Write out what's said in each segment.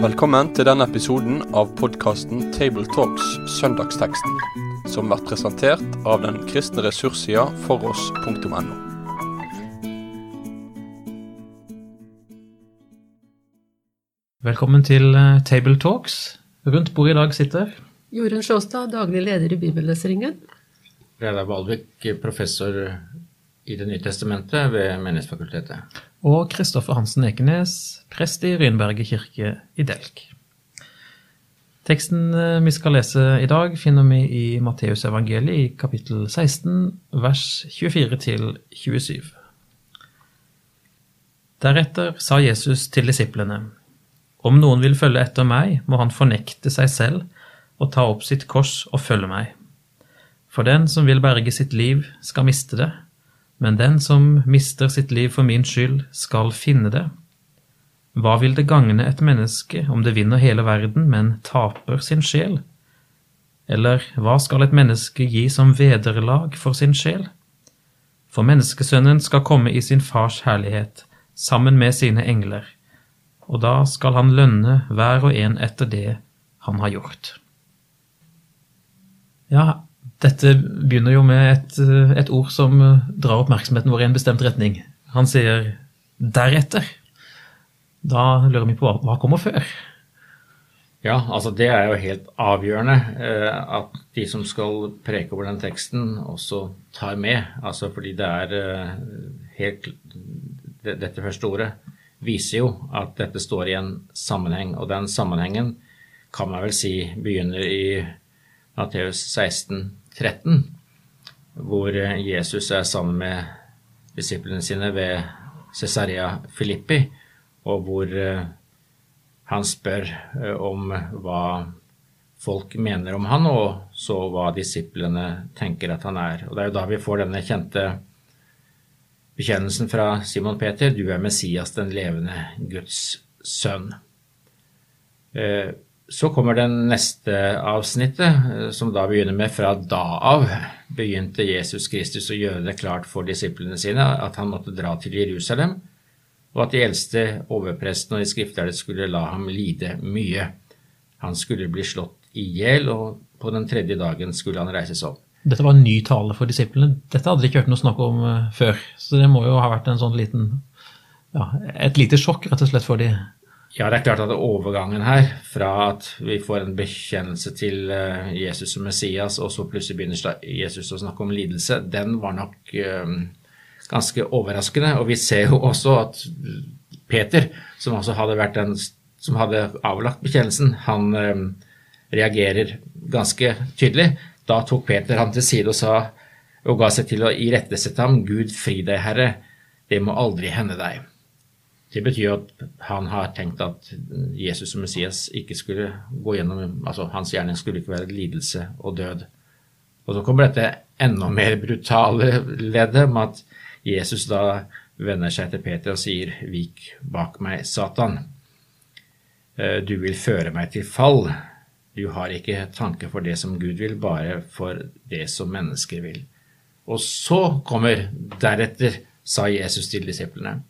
Velkommen til denne episoden av podkasten Tabletalks Søndagsteksten, som blir presentert av den kristne ressurssida foross.no. Velkommen til Tabletalks. Table Rundt bordet i dag sitter Jorunn Sjåstad, daglig leder i Bibelleseringen. Reidar Valvik, professor i Det nye testamentet ved Menighetsfakultetet. og Kristoffer Hansen Ekenes, prest i Rynberget kirke i Delk. Teksten eh, vi skal lese i dag, finner vi i Matteusevangeliet i kapittel 16, vers 24 27. Deretter sa Jesus til disiplene, Om noen vil følge etter meg, må han fornekte seg selv og ta opp sitt kors og følge meg. For den som vil berge sitt liv, skal miste det, men den som mister sitt liv for min skyld, skal finne det. Hva vil det gagne et menneske om det vinner hele verden, men taper sin sjel? Eller hva skal et menneske gi som vederlag for sin sjel? For menneskesønnen skal komme i sin fars herlighet, sammen med sine engler, og da skal han lønne hver og en etter det han har gjort. Ja, dette begynner jo med et, et ord som drar oppmerksomheten vår i en bestemt retning. Han sier 'deretter'. Da lurer vi på hva, hva kommer før? Ja, altså det er jo helt avgjørende eh, at de som skal preke over den teksten, også tar med. Altså fordi det er eh, helt det, Dette første ordet viser jo at dette står i en sammenheng, og den sammenhengen kan man vel si begynner i Matteus 16, 13, hvor eh, Jesus er sammen med disiplene sine ved Cesarea Filippi, og hvor eh, han spør eh, om hva folk mener om han, og så hva disiplene tenker at han er. Og Det er jo da vi får denne kjente bekjennelsen fra Simon Peter, du er Messias, den levende Guds sønn. Så kommer det neste avsnittet, som da begynner med fra da av begynte Jesus Kristus å gjøre det klart for disiplene sine at han måtte dra til Jerusalem, og at de eldste overprestene og de skriftlærde skulle la ham lide mye. Han skulle bli slått i hjel, og på den tredje dagen skulle han reises opp. Dette var en ny tale for disiplene. Dette hadde de ikke hørt noe snakk om uh, før. Så det må jo ha vært en sånn liten ja, Et lite sjokk, rett og slett, for de. Ja, det er klart at overgangen her, fra at vi får en bekjennelse til uh, Jesus som Messias, og så plutselig begynner Jesus å snakke om lidelse, den var nok uh, ganske overraskende. Og vi ser jo også at Peter, som også hadde vært den som hadde avlagt bekjennelsen, han reagerer ganske tydelig. Da tok Peter ham til side og sa og ga seg til å irettesette ham. Gud fri deg, Herre, det må aldri hende deg. Det betyr at han har tenkt at Jesus og Messias ikke skulle gå gjennom altså Hans gjerning skulle ikke være lidelse og død. Og så kommer dette enda mer brutale leddet med at Jesus da vender seg til Peter og sier, 'Vik bak meg, Satan'. Du vil føre meg til fall. Du har ikke tanke for det som Gud vil, bare for det som mennesker vil. Og så kommer deretter, sa Jesus til disiplene.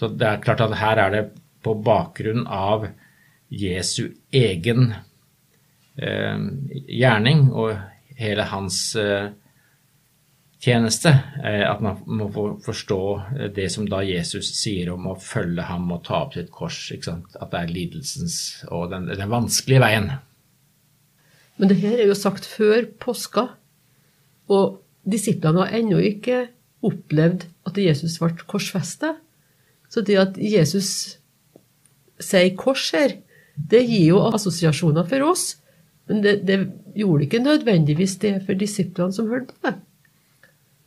Så det er klart at her er det på bakgrunn av Jesu egen eh, gjerning og hele hans eh, tjeneste eh, at man må forstå det som da Jesus sier om å følge ham og ta opp sitt kors. At det er lidelsens og den, den vanskelige veien. Men det her er jo sagt før påska, og disiplene har ennå ikke opplevd at Jesus ble korsfesta. Så det at Jesus sier kors her, det gir jo assosiasjoner for oss. Men det, det gjorde ikke nødvendigvis det for disiplene som hørte på det.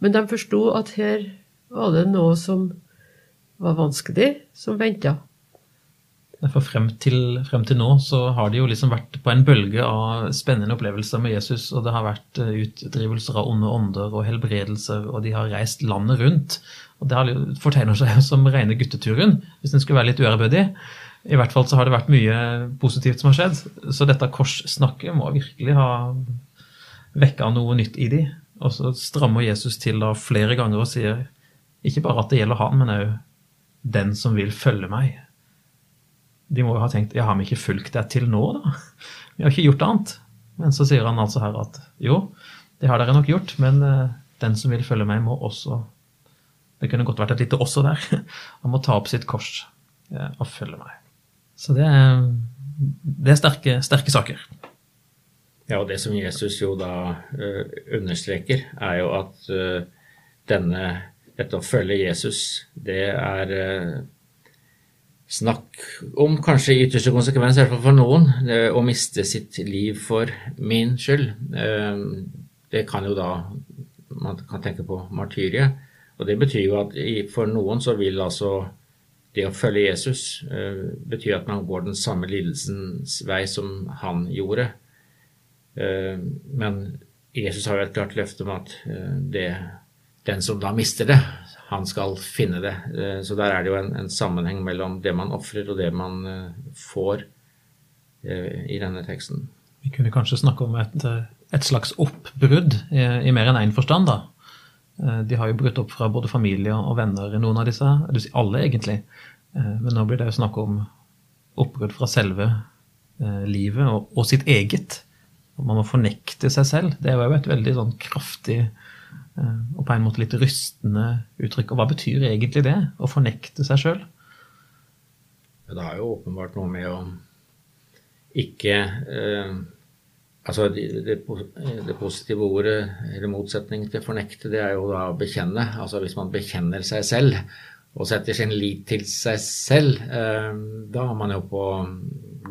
Men de forsto at her var det noe som var vanskelig, som venta. For frem til, frem til, nå så har de jo liksom vært på en bølge av spennende opplevelser med Jesus, og det har vært utdrivelser av onde ånder og helbredelser, og de har reist landet rundt. Og det har fortegner seg som rene gutteturen, hvis den skulle være litt uærbødig. I hvert fall så har det vært mye positivt som har skjedd. Så dette korssnakket må virkelig ha vekka noe nytt i de. Og så strammer Jesus til da flere ganger og sier Ikke bare at det gjelder han, men òg den som vil følge meg. De må jo ha tenkt ja, har vi ikke fulgt deg til nå, da? Vi har ikke gjort annet. Men så sier han altså her at jo, det har dere nok gjort, men eh, den som vil følge meg, må også Det kunne godt vært et lite 'også' der. Han må ta opp sitt kors eh, og følge meg. Så det er, det er sterke, sterke saker. Ja, og det som Jesus jo da uh, understreker, er jo at denne, dette å følge Jesus, det er snakk om kanskje i ytterste konsekvens, i hvert fall for noen, å miste sitt liv for min skyld. Det kan jo da Man kan tenke på martyriet. Og det betyr jo at for noen så vil altså det å følge Jesus bety at man går den samme lidelsens vei som han gjorde. Eh, men Jesus har jo et klart løfte om at eh, det, den som da mister det, han skal finne det. Eh, så der er det jo en, en sammenheng mellom det man ofrer og det man får i denne teksten. Vi kunne kanskje snakke om et, et slags oppbrudd i, i mer enn én en forstand, da. De har jo brutt opp fra både familie og venner noen av disse, alle egentlig. Men nå blir det jo snakk om oppbrudd fra selve livet og, og sitt eget. Man må fornekte seg selv. Det er jo et veldig sånn kraftig eh, og på en måte litt rystende uttrykk. Og hva betyr egentlig det? Å fornekte seg sjøl? Det er jo åpenbart noe med å ikke eh, Altså det, det, det, positive ordet, eller motsetning til fornekte, det er jo da å bekjenne. Altså hvis man bekjenner seg selv og setter sin lit til seg selv, eh, da er man jo på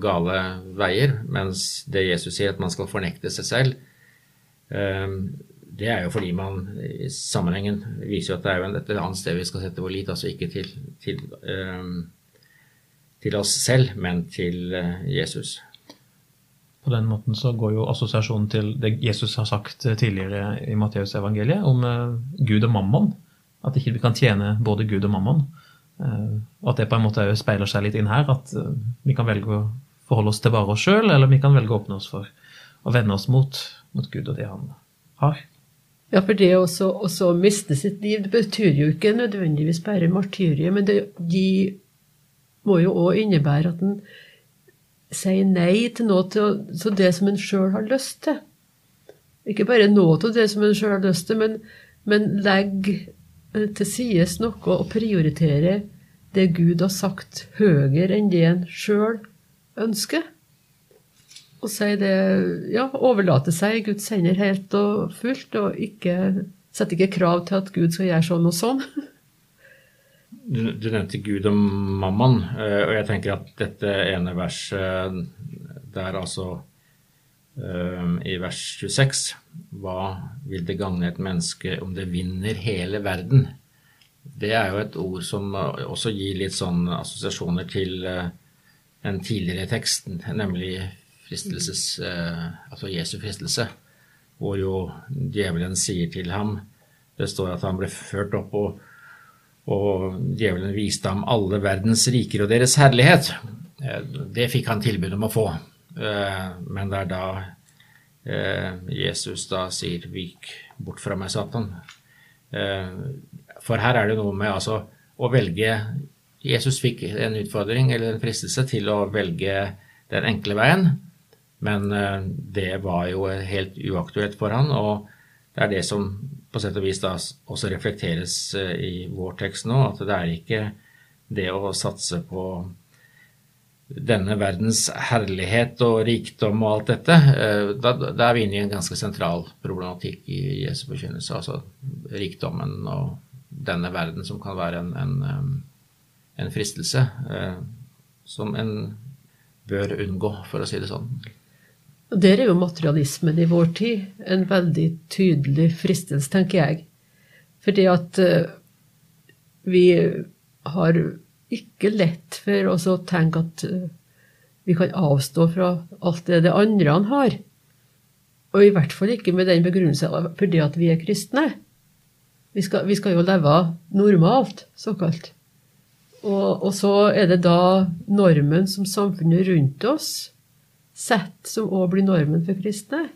gale veier. Mens det Jesus sier, at man skal fornekte seg selv, eh, det er jo fordi man i sammenhengen viser jo at det er et annet sted vi skal sette vår lit. Altså ikke til, til, eh, til oss selv, men til Jesus. På den måten så går jo assosiasjonen til det Jesus har sagt tidligere i Matteusevangeliet om Gud og mammon. At ikke vi kan tjene både Gud og mammon. Eh, og at det på en måte speiler seg litt inn her. At eh, vi kan velge å forholde oss til bare oss sjøl, eller vi kan velge å åpne oss for å vende oss mot, mot Gud og det han har. Ja, for det å miste sitt liv det betyr jo ikke nødvendigvis bare martyriet, men det de må jo òg innebære at en sier nei til noe til det som en sjøl har lyst til. Ikke bare noe til det som en sjøl har lyst til, men, men legg Eh, til sides noe og prioritere det Gud har sagt, høyere enn det en sjøl ønsker. Og si det Ja, overlate seg i Guds hender helt og fullt, og ikke sette ikke krav til at Gud skal gjøre sånn og sånn. Du, du nevnte Gud og mammon, eh, og jeg tenker at dette ene verset der altså eh, i vers 26 hva vil det gagne et menneske om det vinner hele verden? Det er jo et ord som eh, også gir litt sånn assosiasjoner til den en tidligere tekst, nemlig fristelses, eh, altså Jesu fristelse, hvor jo djevelen sier til ham Det står at han ble ført opp, og, og djevelen viste ham alle verdens riker og deres herlighet. Det fikk han tilbud om å få, men det er da Eh, Jesus da sier 'vik bort fra meg, Satan'. Eh, for her er det noe med altså å velge Jesus fikk en utfordring eller en fristelse til å velge den enkle veien, men eh, det var jo helt uaktuelt for han, og det er det som på sett og vis da også reflekteres i vår tekst nå, at det er ikke det å satse på denne verdens herlighet og rikdom og alt dette, eh, da, da er vi inne i en ganske sentral problematikk i Jesu forkynnelse. Altså rikdommen og denne verden som kan være en, en, en fristelse eh, som en bør unngå, for å si det sånn. Der er jo materialismen i vår tid en veldig tydelig fristelse, tenker jeg. Fordi at uh, vi har ikke lett for oss å tenke at uh, vi kan avstå fra alt det det andre har. Og i hvert fall ikke med den begrunnelse fordi at vi er kristne. Vi skal, vi skal jo leve normalt, såkalt. Og, og, så er det da normen som samfunnet rundt oss setter, som òg blir normen for kristne.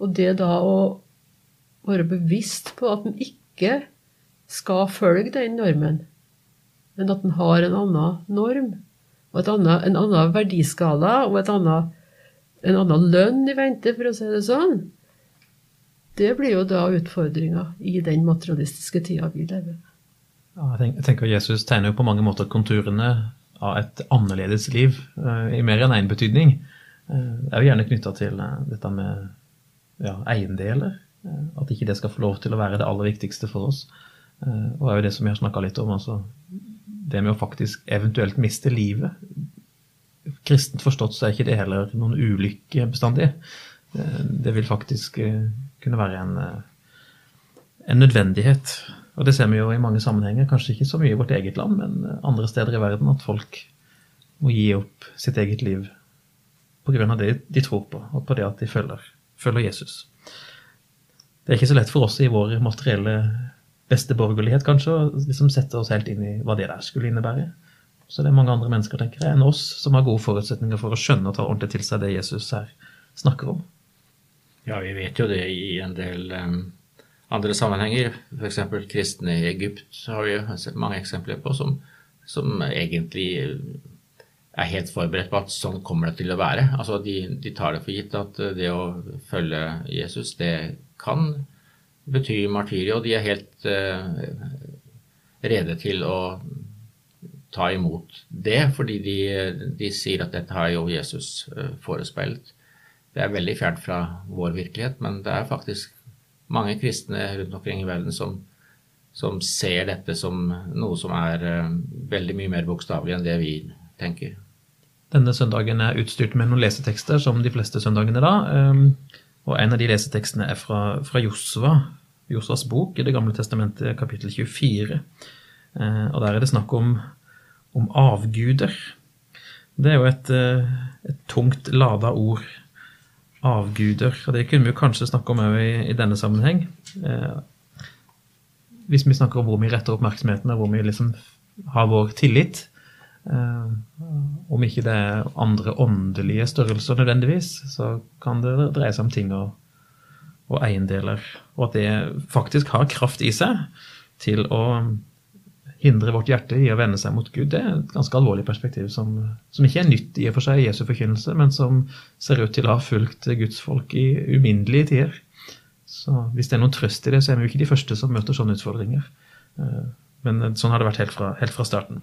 Og det da å være bevisst på at en ikke skal følge den normen, men at en har en annen norm, og et annet, en annen verdiskala og et annet, en annen lønn i vente, for å si det sånn, det blir jo da utfordringa i den materialistiske tida vi lever. Ja, jeg, tenker, Jesus tegner jo på mange måter konturene av et annerledes liv, uh, i mer enn én betydning. Det er jo gjerne knytta til uh, dette med ja, eiendeler. At ikke det skal få lov til å være det aller viktigste for oss. Og det er jo det som vi har snakka litt om. altså Det med å faktisk eventuelt miste livet. Kristent forstått så er ikke det heller noen ulykke bestandig. Det vil faktisk kunne være en, en nødvendighet og det ser vi jo i mange sammenhenger, kanskje ikke så mye i vårt eget land, men andre steder i verden, at folk må gi opp sitt eget liv pga. det de tror på, og på det at de følger, følger, Jesus. Det er ikke så lett for oss i vår materielle besteborgerlighet kanskje, å liksom sette oss helt inn i hva det der skulle innebære. Så det er mange andre mennesker tenker jeg, enn oss som har gode forutsetninger for å skjønne og ta ordentlig til seg det Jesus her snakker om. Ja, vi vet jo det i en del um andre sammenhenger, f.eks. kristne i Egypt har vi jo mange eksempler på, som, som, egentlig er helt forberedt på at sånn kommer det til å være. Altså de, de, tar det for gitt at det å følge Jesus, det kan bety martyriet, og de er helt uh, rede til å ta imot det, fordi de, de, sier at dette har jo Jesus uh, forespeilet. Det er veldig fjernt fra vår virkelighet, men det er faktisk mange kristne rundt omkring i verden som, som ser dette som noe som er uh, veldig mye mer bokstavelig enn det vi tenker. Denne søndagen er utstyrt med noen lesetekster, som de fleste søndagene da. Um, og en av de lesetekstene er fra, fra Josva, Josvas bok i Det gamle testamentet, kapittel 24. Uh, eh, og der er det snakk om, om avguder. Det er jo et, uh, et tungt lada ord avguder. Og det kunne vi kanskje snakke om òg i, i, denne sammenheng. Eh, hvis vi snakker om hvor vi retter oppmerksomheten, og hvor vi liksom har vår tillit. Eh, om ikke det er andre åndelige størrelser nødvendigvis, så kan det dreie seg om ting og, og eiendeler. Og at det faktisk har kraft i seg til å hindre vårt hjerte i å vende seg mot Gud, det er et ganske alvorlig perspektiv som, som ikke er nytt i og for seg i Jesu forkynnelse, men som ser ut til å ha fulgt Guds folk i uminnelige tider. Så hvis det er noen trøst i det, så er vi jo ikke de første som møter sånne utfordringer. Eh, men sånn har det vært helt fra, helt fra starten.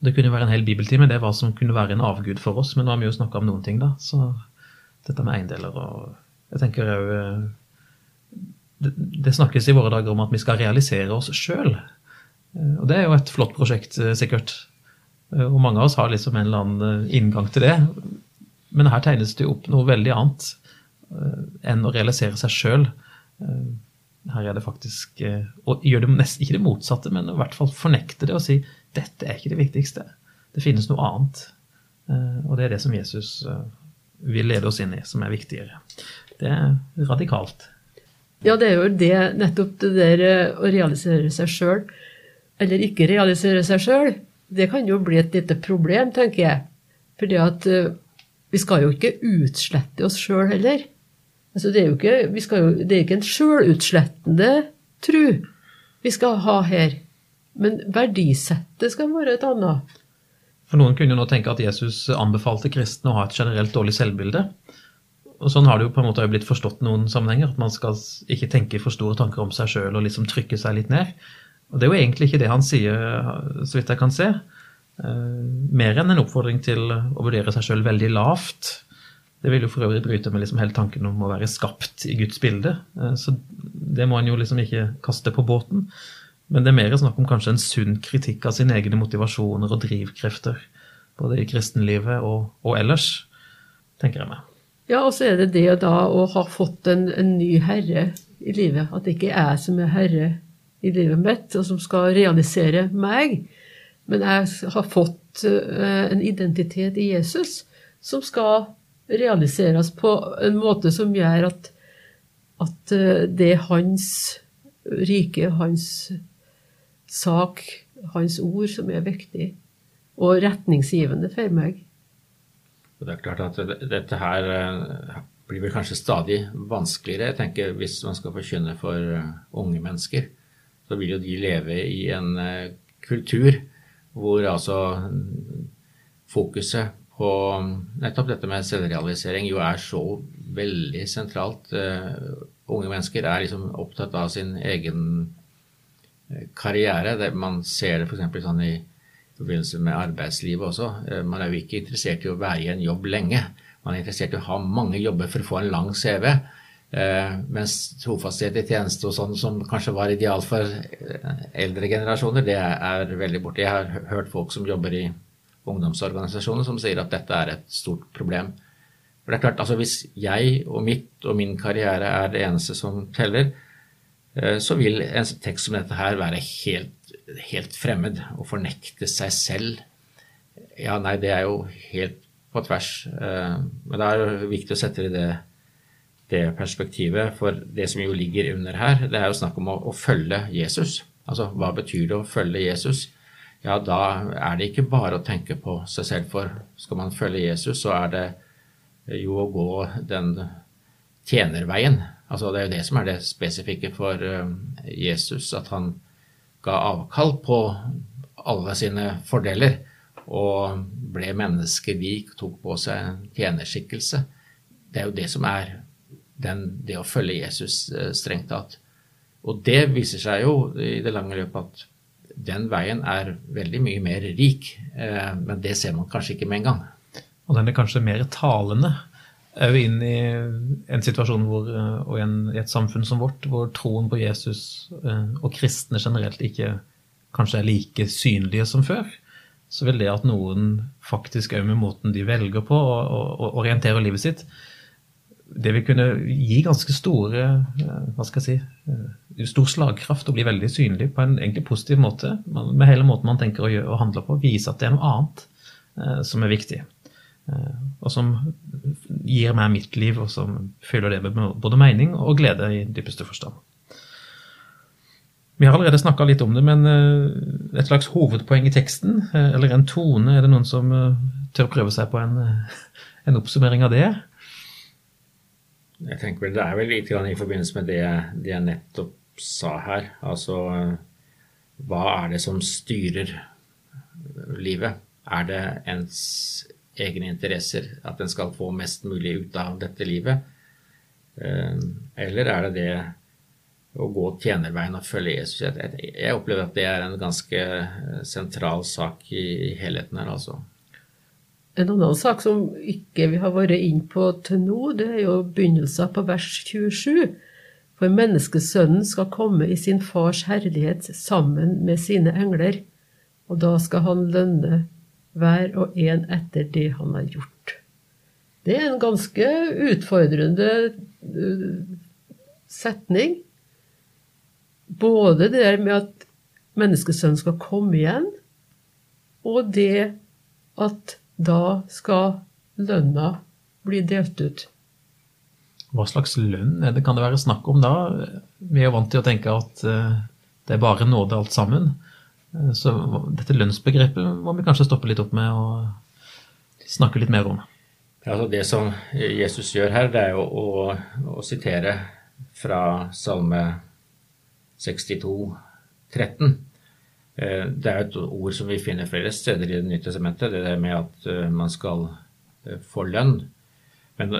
Det kunne være en hel bibeltime, det hva som kunne være en avgud for oss, men nå har vi jo snakka om noen ting, da. Så dette med eiendeler og Jeg tenker òg eh, det, det snakkes i våre dager om at vi skal realisere oss sjøl. Eh, og det er jo et flott prosjekt, eh, sikkert. Og mange av oss har liksom en eller annen inngang til det. Men her tegnes det jo opp noe veldig annet enn å realisere seg sjøl. Her er det faktisk Og gjør det nesten ikke det motsatte, men i hvert fall fornekte det og si dette er ikke det viktigste. Det finnes noe annet. Og det er det som Jesus vil lede oss inn i, som er viktigere. Det er radikalt. Ja, det er jo det, nettopp det der å realisere seg sjøl eller ikke realisere seg sjøl, det kan jo bli et lite problem, tenker jeg. Fordi at vi skal jo ikke utslette oss sjøl heller. Altså, det, er jo ikke, jo, det er ikke en sjølutslettende tru vi skal ha her. Men verdisettet skal være et annet. For Noen kunne jo nå tenke at Jesus anbefalte kristne å ha et generelt dårlig selvbilde. Og Sånn har det jo på en måte blitt forstått noen sammenhenger. At man skal ikke tenke for store tanker om seg sjøl og liksom trykke seg litt ned. Og det er jo egentlig ikke det han sier, så vidt jeg kan se. Eh, mer enn en oppfordring til å vurdere seg sjøl veldig lavt. Det vil jo for øvrig bryte med liksom hele tanken om å være skapt i Guds bilde. Eh, så det må en jo liksom ikke kaste på båten. Men det er mer snakk om kanskje en sunn kritikk av sine egne motivasjoner og drivkrefter. Både i kristenlivet og, og ellers, tenker jeg meg. Ja, og så er det det da å ha fått en, en ny herre i livet. At det ikke er jeg som er herre i livet mitt, og som skal realisere meg. Men jeg har fått eh, en identitet i Jesus som skal realiseres på en måte som gjør at, at eh, det er hans rike, hans sak, hans ord, som er viktig og retningsgivende for meg. Det er klart at dette her eh, blir vel kanskje stadig vanskeligere, jeg tenker, hvis man skal forkynne for unge mennesker så vil jo de leve i en eh, kultur hvor altså fokuset på nettopp dette med selvrealisering jo er så veldig sentralt. Uh, unge mennesker er liksom opptatt av sin egen uh, karriere. Man ser det f.eks. sånn i forbindelse med arbeidslivet også. Uh, man er jo ikke interessert i å være i en jobb lenge. Man er interessert i å ha mange jobber for å få en lang CV. Eh, mens trofasthet i tjeneste og sånn, som kanskje var ideal for eldre generasjoner, det er veldig borte. Jeg har hørt folk som jobber i ungdomsorganisasjoner som sier at dette er et stort problem. For det er klart, altså Hvis jeg og mitt og min karriere er det eneste som teller, eh, så vil en tekst som dette her være helt, helt fremmed og fornekte seg selv. Ja, nei, det er jo helt på tvers. Eh, men det er viktig å sette det i det, det perspektivet, for det som jo ligger under her, det er jo snakk om å, å følge Jesus. Altså, hva betyr det å følge Jesus? Ja, da er det ikke bare å tenke på seg selv, for skal man følge Jesus, så er det jo å gå den tjenerveien. Altså Det er jo det som er det spesifikke for eh, Jesus, at han ga avkall på alle sine fordeler og ble menneskelik, tok på seg en tjenerskikkelse. Det er jo det som er den, det å følge Jesus eh, strengt tatt. Og det viser seg jo i det lange løpet at den veien er veldig mye mer rik, eh, men det ser man kanskje ikke med en gang. Og den er kanskje mer talende òg inn i en situasjon hvor, eh, og en, i, et samfunn som vårt, hvor troen på Jesus eh, og kristne generelt ikke kanskje er like synlige som før. Så vil det at noen faktisk òg med måten de velger på å orientere livet sitt, det vil kunne gi ganske store hva skal jeg si, stor slagkraft og bli veldig synlig på en egentlig positiv måte. Med hele måten man tenker å gjøre og handler på. Vise at det er noe annet eh, som er viktig. Eh, og som gir meg mitt liv, og som fyller det med både mening og glede i dypeste forstand. Vi har allerede snakka litt om det, men eh, et slags hovedpoeng i teksten, eller en tone, er det noen som tør prøve seg på en, en oppsummering av det? Jeg tenker vel Det er vel litt i forbindelse med det, det, jeg nettopp sa her. Altså hva er det som styrer livet? Er det ens egne interesser? At en skal få mest mulig ut av dette livet? Eh, eller er det det å gå tjenerveien og følge Jesus? Jeg opplever at det er en ganske sentral sak i helheten her, altså. En annen sak som ikke vi har vært inn på til nå, det er jo begynnelsen på vers 27. For menneskesønnen skal komme i sin fars herlighet sammen med sine engler, og da skal han lønne hver og en etter det han har gjort. Det er en ganske utfordrende uh, setning. Både det der med at menneskesønnen skal komme igjen, og det at da skal lønna bli delt ut. Hva slags lønn er det kan det være snakk om da? Vi er vant til å tenke at eh, det er bare nåde alt sammen. Eh, så dette lønnsbegrepet må vi kanskje stoppe litt opp med og snakke litt mer om. Ja, altså det som Jesus gjør her, det er jo å, å sitere fra Salme 62, 13. Eh, det er et ord som vi finner flere steder i Det nye testamentet, det der med at eh, man skal eh, få lønn. Men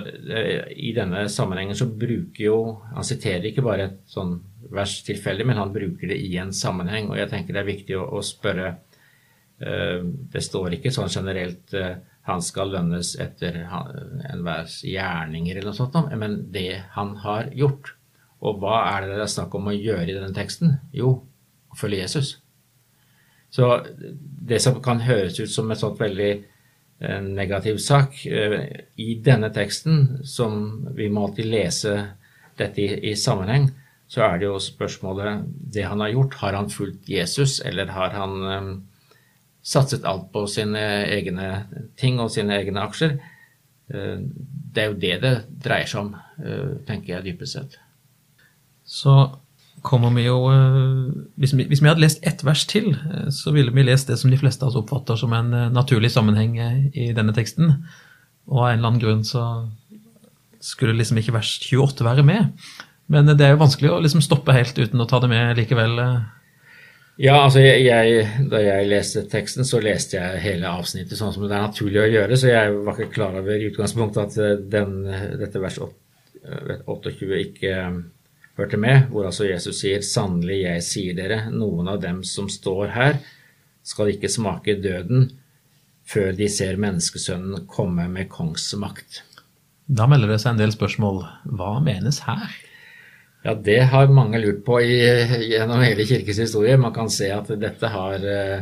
i denne sammenhengen så bruker jo Han siterer ikke bare et sånn vers tilfeldig, men han bruker det i en sammenheng. Og jeg tenker det er viktig å, å spørre Det står ikke sånn generelt han skal lønnes etter enhvers gjerninger eller noe sånt, men det han har gjort. Og hva er det det er snakk om å gjøre i denne teksten? Jo, å følge Jesus. Så det som kan høres ut som en sånn veldig eh, negativ sak, eh, i denne teksten, som vi må alltid lese dette i, i, sammenheng, så er det jo spørsmålet det han har gjort. Har han fulgt Jesus, eller har han um, satset alt på sine egne ting og sine egne aksjer? Uh, det er jo det det dreier seg om, uh, tenker jeg dypest sett. Så kommer vi jo eh, hvis vi, hvis vi, hadde lest ett vers til, eh, så ville vi lest det som de fleste av oss oppfatter som en eh, naturlig sammenheng i denne teksten. Og av en eller annen grunn så skulle liksom ikke vers 28 være med. Men det er jo vanskelig å liksom stoppe helt uten å ta det med likevel. Ja, altså jeg, jeg, Da jeg leste teksten, så leste jeg hele avsnittet sånn som det er naturlig å gjøre, så jeg var ikke klar over i utgangspunktet at den, dette vers 28 eh, ikke hørte med, hvor altså Jesus sier 'Sannelig, jeg sier dere, noen av dem som står her, skal ikke smake døden før de ser menneskesønnen komme med kongsmakt'. Da melder det seg en del spørsmål. Hva menes her? Ja, det har mange lurt på i, gjennom hele kirkes historie. Man kan se at dette har eh,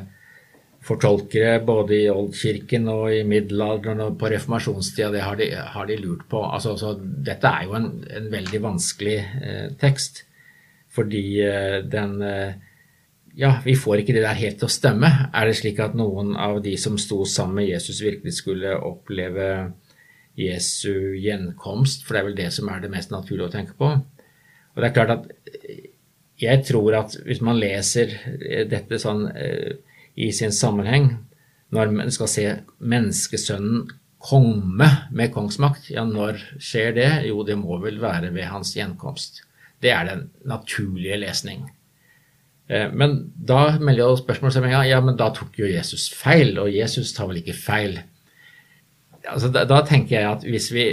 fortolkere både i oldkirken og i middelalderen og på reformasjonstida, det har de, har de lurt på. Altså, altså, dette er jo en, en veldig vanskelig eh, tekst, fordi eh, den eh, Ja, vi får ikke det der helt til å stemme. Er det slik at noen av de som sto sammen med Jesus, virkelig skulle oppleve Jesu gjenkomst? For det er vel det som er det mest naturlige å tenke på. Og det er klart at jeg tror at hvis man leser dette sånn eh, i sin sammenheng, når man skal se menneskesønnen komme med kongsmakt, ja, når skjer det? Jo, det må vel være ved hans gjenkomst. Det er den naturlige lesning. Eh, men da melder jo spørsmålet seg med en gang ja, men da tok jo Jesus feil, og Jesus tar vel ikke feil. Altså, da, da, tenker jeg at hvis vi,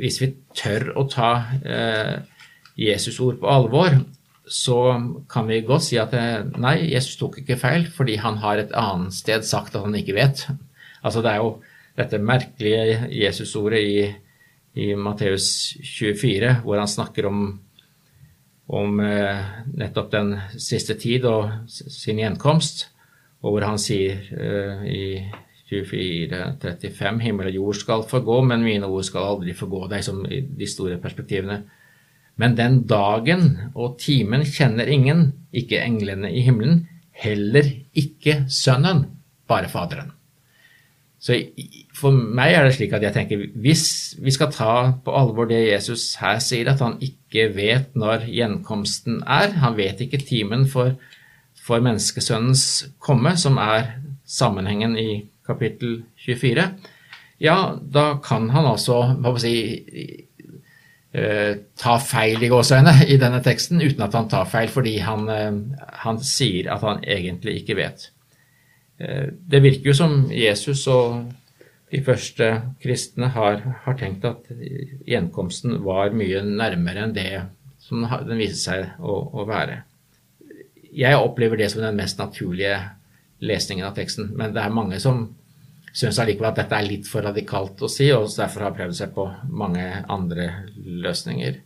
hvis vi tør å ta eh, Jesus ord på alvor, så kan vi godt si at eh, nei, Jesus tok ikke feil, fordi han har et annet sted sagt at han ikke vet. Altså Det er jo dette merkelige Jesus-ordet i, i Matteus 24, hvor han snakker om, om eh, nettopp den siste tid og sin gjenkomst, og hvor han sier eh, i 24.35 himmel og jord skal forgå, men mine ord skal aldri forgå deg, som liksom de store perspektivene. Men den dagen og timen kjenner ingen, ikke englene i himmelen, heller ikke Sønnen, bare Faderen. Så for meg er det slik at jeg tenker hvis vi skal ta på alvor det Jesus her sier, at han ikke vet når gjenkomsten er, han vet ikke timen for, for menneskesønnens komme, som er sammenhengen i kapittel 24, ja, da kan han altså hva si, uh, ta feil i gåseøyne i denne teksten, uten at han tar feil, fordi han, uh, han sier at han egentlig ikke vet. Uh, det virker jo som Jesus og de første kristne har, har, tenkt at gjenkomsten var mye nærmere enn det som den viste seg å, å være. Jeg opplever det som den mest naturlige lesningen av teksten, men det er mange som syns allikevel at dette er litt for radikalt å si, og derfor har prøvd seg på mange andre løsninger.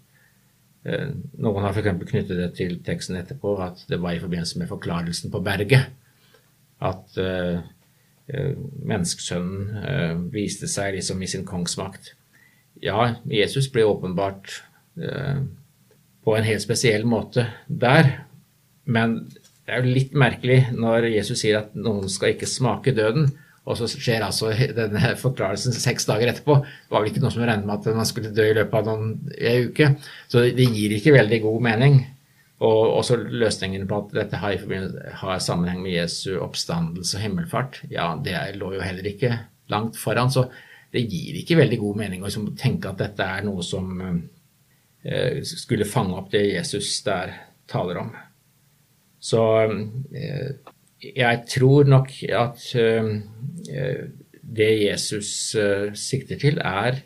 Eh, noen har f.eks. knyttet det til teksten etterpå at det var i forbindelse med forklarelsen på berget at uh, menneskesønnen uh, viste seg liksom i sin kongsmakt. Ja, Jesus ble åpenbart uh, på en helt spesiell måte der, men det er jo litt merkelig når Jesus sier at noen skal ikke smake døden. Og så skjer altså denne forklarelsen seks dager etterpå. Det var vel ikke noe som regnet med at man skulle dø i løpet av noen ei uke. Så det gir ikke veldig god mening. Og også løsningen på at dette har, har sammenheng med Jesu oppstandelse og himmelfart, ja, det lå jo heller ikke langt foran. Så det gir ikke veldig god mening å liksom tenke at dette er noe som eh, skulle fange opp det Jesus der taler om. Så eh, jeg tror nok at uh, det Jesus uh, sikter til, er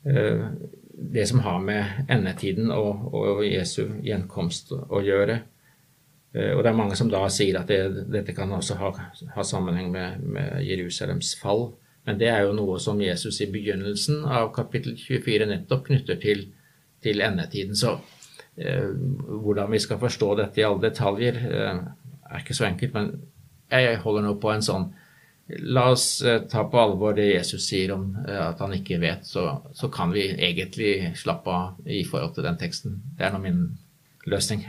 det som har med endetiden og, og Jesu gjenkomst å gjøre. Og det er mange som da sier at det, dette kan også ha, ha sammenheng med, med, Jerusalems fall. Men det er jo noe som Jesus i begynnelsen av kapittel 24 nettopp knytter til, til endetiden. Så eh, hvordan vi skal forstå dette i alle detaljer, eh, er ikke så enkelt, men jeg holder nå på en sånn La oss eh, ta på alvor det Jesus sier om eh, at han ikke vet, så, så kan vi egentlig slappe av i forhold til den teksten. Det er nå min løsning.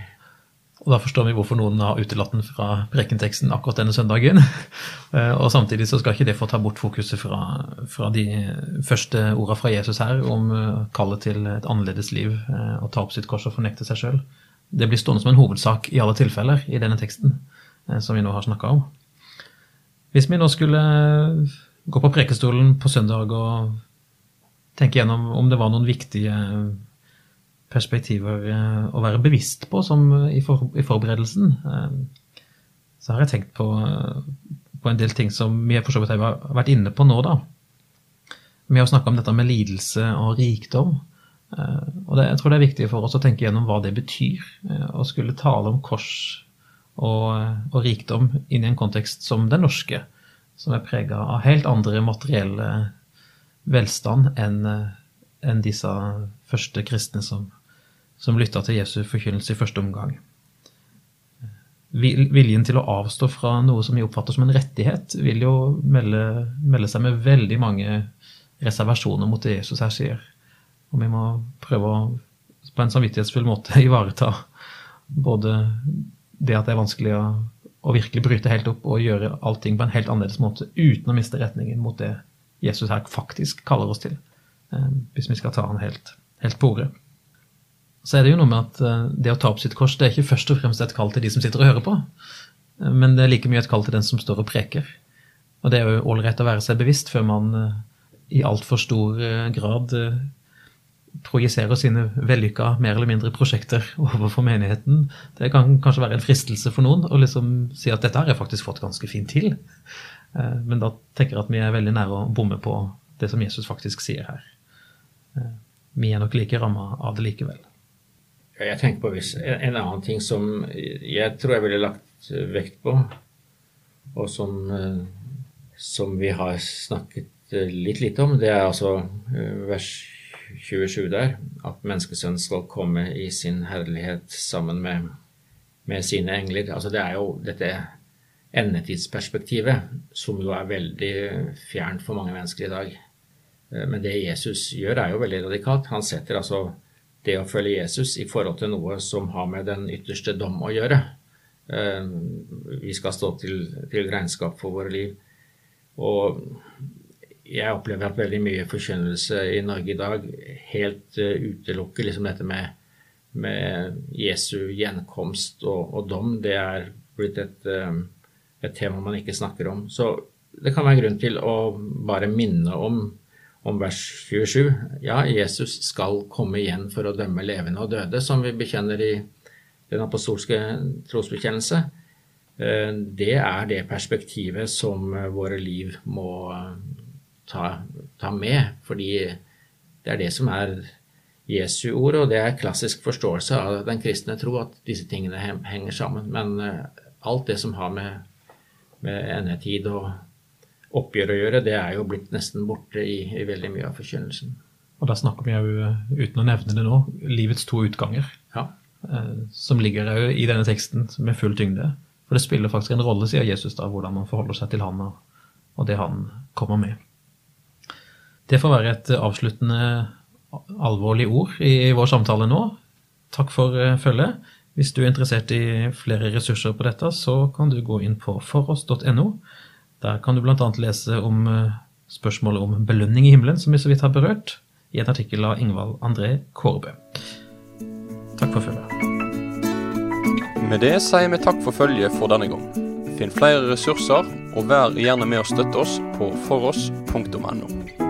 Og Da forstår vi hvorfor noen har utelatt den fra prekenteksten akkurat denne søndagen. Eh, og Samtidig så skal ikke det få ta bort fokuset fra, fra de første orda fra Jesus her om kallet til et annerledes liv, å ta opp sitt kors og fornekte seg sjøl. Det blir stående som en hovedsak i alle tilfeller i denne teksten. Eh, som vi nå har snakka om. Hvis vi nå skulle gå på prekestolen på søndag og tenke gjennom om det var noen viktige perspektiver eh, å være bevisst på i, for, i forberedelsen, eh, så har jeg tenkt på, på en del ting som vi for så vidt har vært inne på nå, da. Vi har snakka om dette med lidelse og rikdom. Eh, og det, jeg tror det er viktig for oss å tenke gjennom hva det betyr. Eh, å skulle tale om kors og, og rikdom inn i en kontekst som den norske, som er prega av helt andre materielle velstand enn en disse første kristne som, som lytta til Jesu forkynnelse i første omgang. Viljen til å avstå fra noe som vi oppfatter som en rettighet, vil jo melde, melde seg med veldig mange reservasjoner mot det Jesus her sier. Og vi må prøve å på en samvittighetsfull måte ivareta både det at det er vanskelig å, å, virkelig bryte helt opp og gjøre allting på en helt annerledes måte uten å miste retningen mot det Jesus her faktisk kaller oss til. Eh, hvis vi skal ta han helt, helt på ordet. Så er det jo noe med at eh, det å ta opp sitt kors det er ikke først og fremst et kall til de som sitter og hører på, eh, men det er like mye et kall til den som står og preker. Og det er jo ålreit å være seg bevisst før man i altfor stor grad projiserer sine vellykka mer eller mindre prosjekter overfor menigheten. Det kan kanskje være en fristelse for noen å liksom si at dette har jeg faktisk fått ganske fint til. Men da tenker jeg at vi er veldig nære å bomme på det som Jesus faktisk sier her. Eh, vi er nok like ramma av det likevel. Jeg tenker på en annen ting som jeg tror jeg ville lagt vekt på, og som, eh, som vi har snakket eh, litt lite om, det er altså vers 27 der, at menneskesønnen skal komme i sin herlighet sammen med, med sine engler. Altså det er jo dette endetidsperspektivet som jo er veldig fjernt for mange mennesker i dag. Eh, men det Jesus gjør, er jo veldig radikalt. Han setter altså det å følge Jesus i forhold til noe som har med den ytterste dom å gjøre. Eh, vi skal stå til, til regnskap for våre liv. Og jeg opplever at veldig mye forkynnelse i Norge i dag helt uh, utelukker liksom dette med, med Jesu gjenkomst og, og, dom. Det er blitt et, um, et, tema man ikke snakker om. Så det kan være grunn til å bare minne om om vers 27. Ja, Jesus skal komme igjen for å dømme levende og døde, som vi bekjenner i den apostolske trosbekjennelse. Eh, det er det perspektivet som våre liv må ta, ta, med, fordi det er det som er Jesu ord, og det er klassisk forståelse av den kristne tro at disse tingene henger sammen. Men eh, alt det som har med, med endetid og oppgjør å gjøre, det er jo blitt nesten borte i, i veldig mye av forkynnelsen. Og da snakker vi jo, uten å nevne det nå, livets to utganger. Ja. Eh, som ligger jo i denne teksten med full tyngde. For det spiller faktisk en rolle, sier Jesus, da, hvordan man forholder seg til han og, og det han kommer med. Det får være et avsluttende alvorlig ord i vår samtale nå. Takk for eh, følget. Hvis du er interessert i flere ressurser på dette, så kan du gå inn på foross.no. Der kan du bl.a. lese om eh, spørsmålet om belønning i himmelen, som vi så vidt har berørt, i en artikkel av Ingvald André Kårbø. Takk for følget. Med det sier vi takk for følget for denne gang. Finn flere ressurser, og vær gjerne med å støtte oss på foross.no.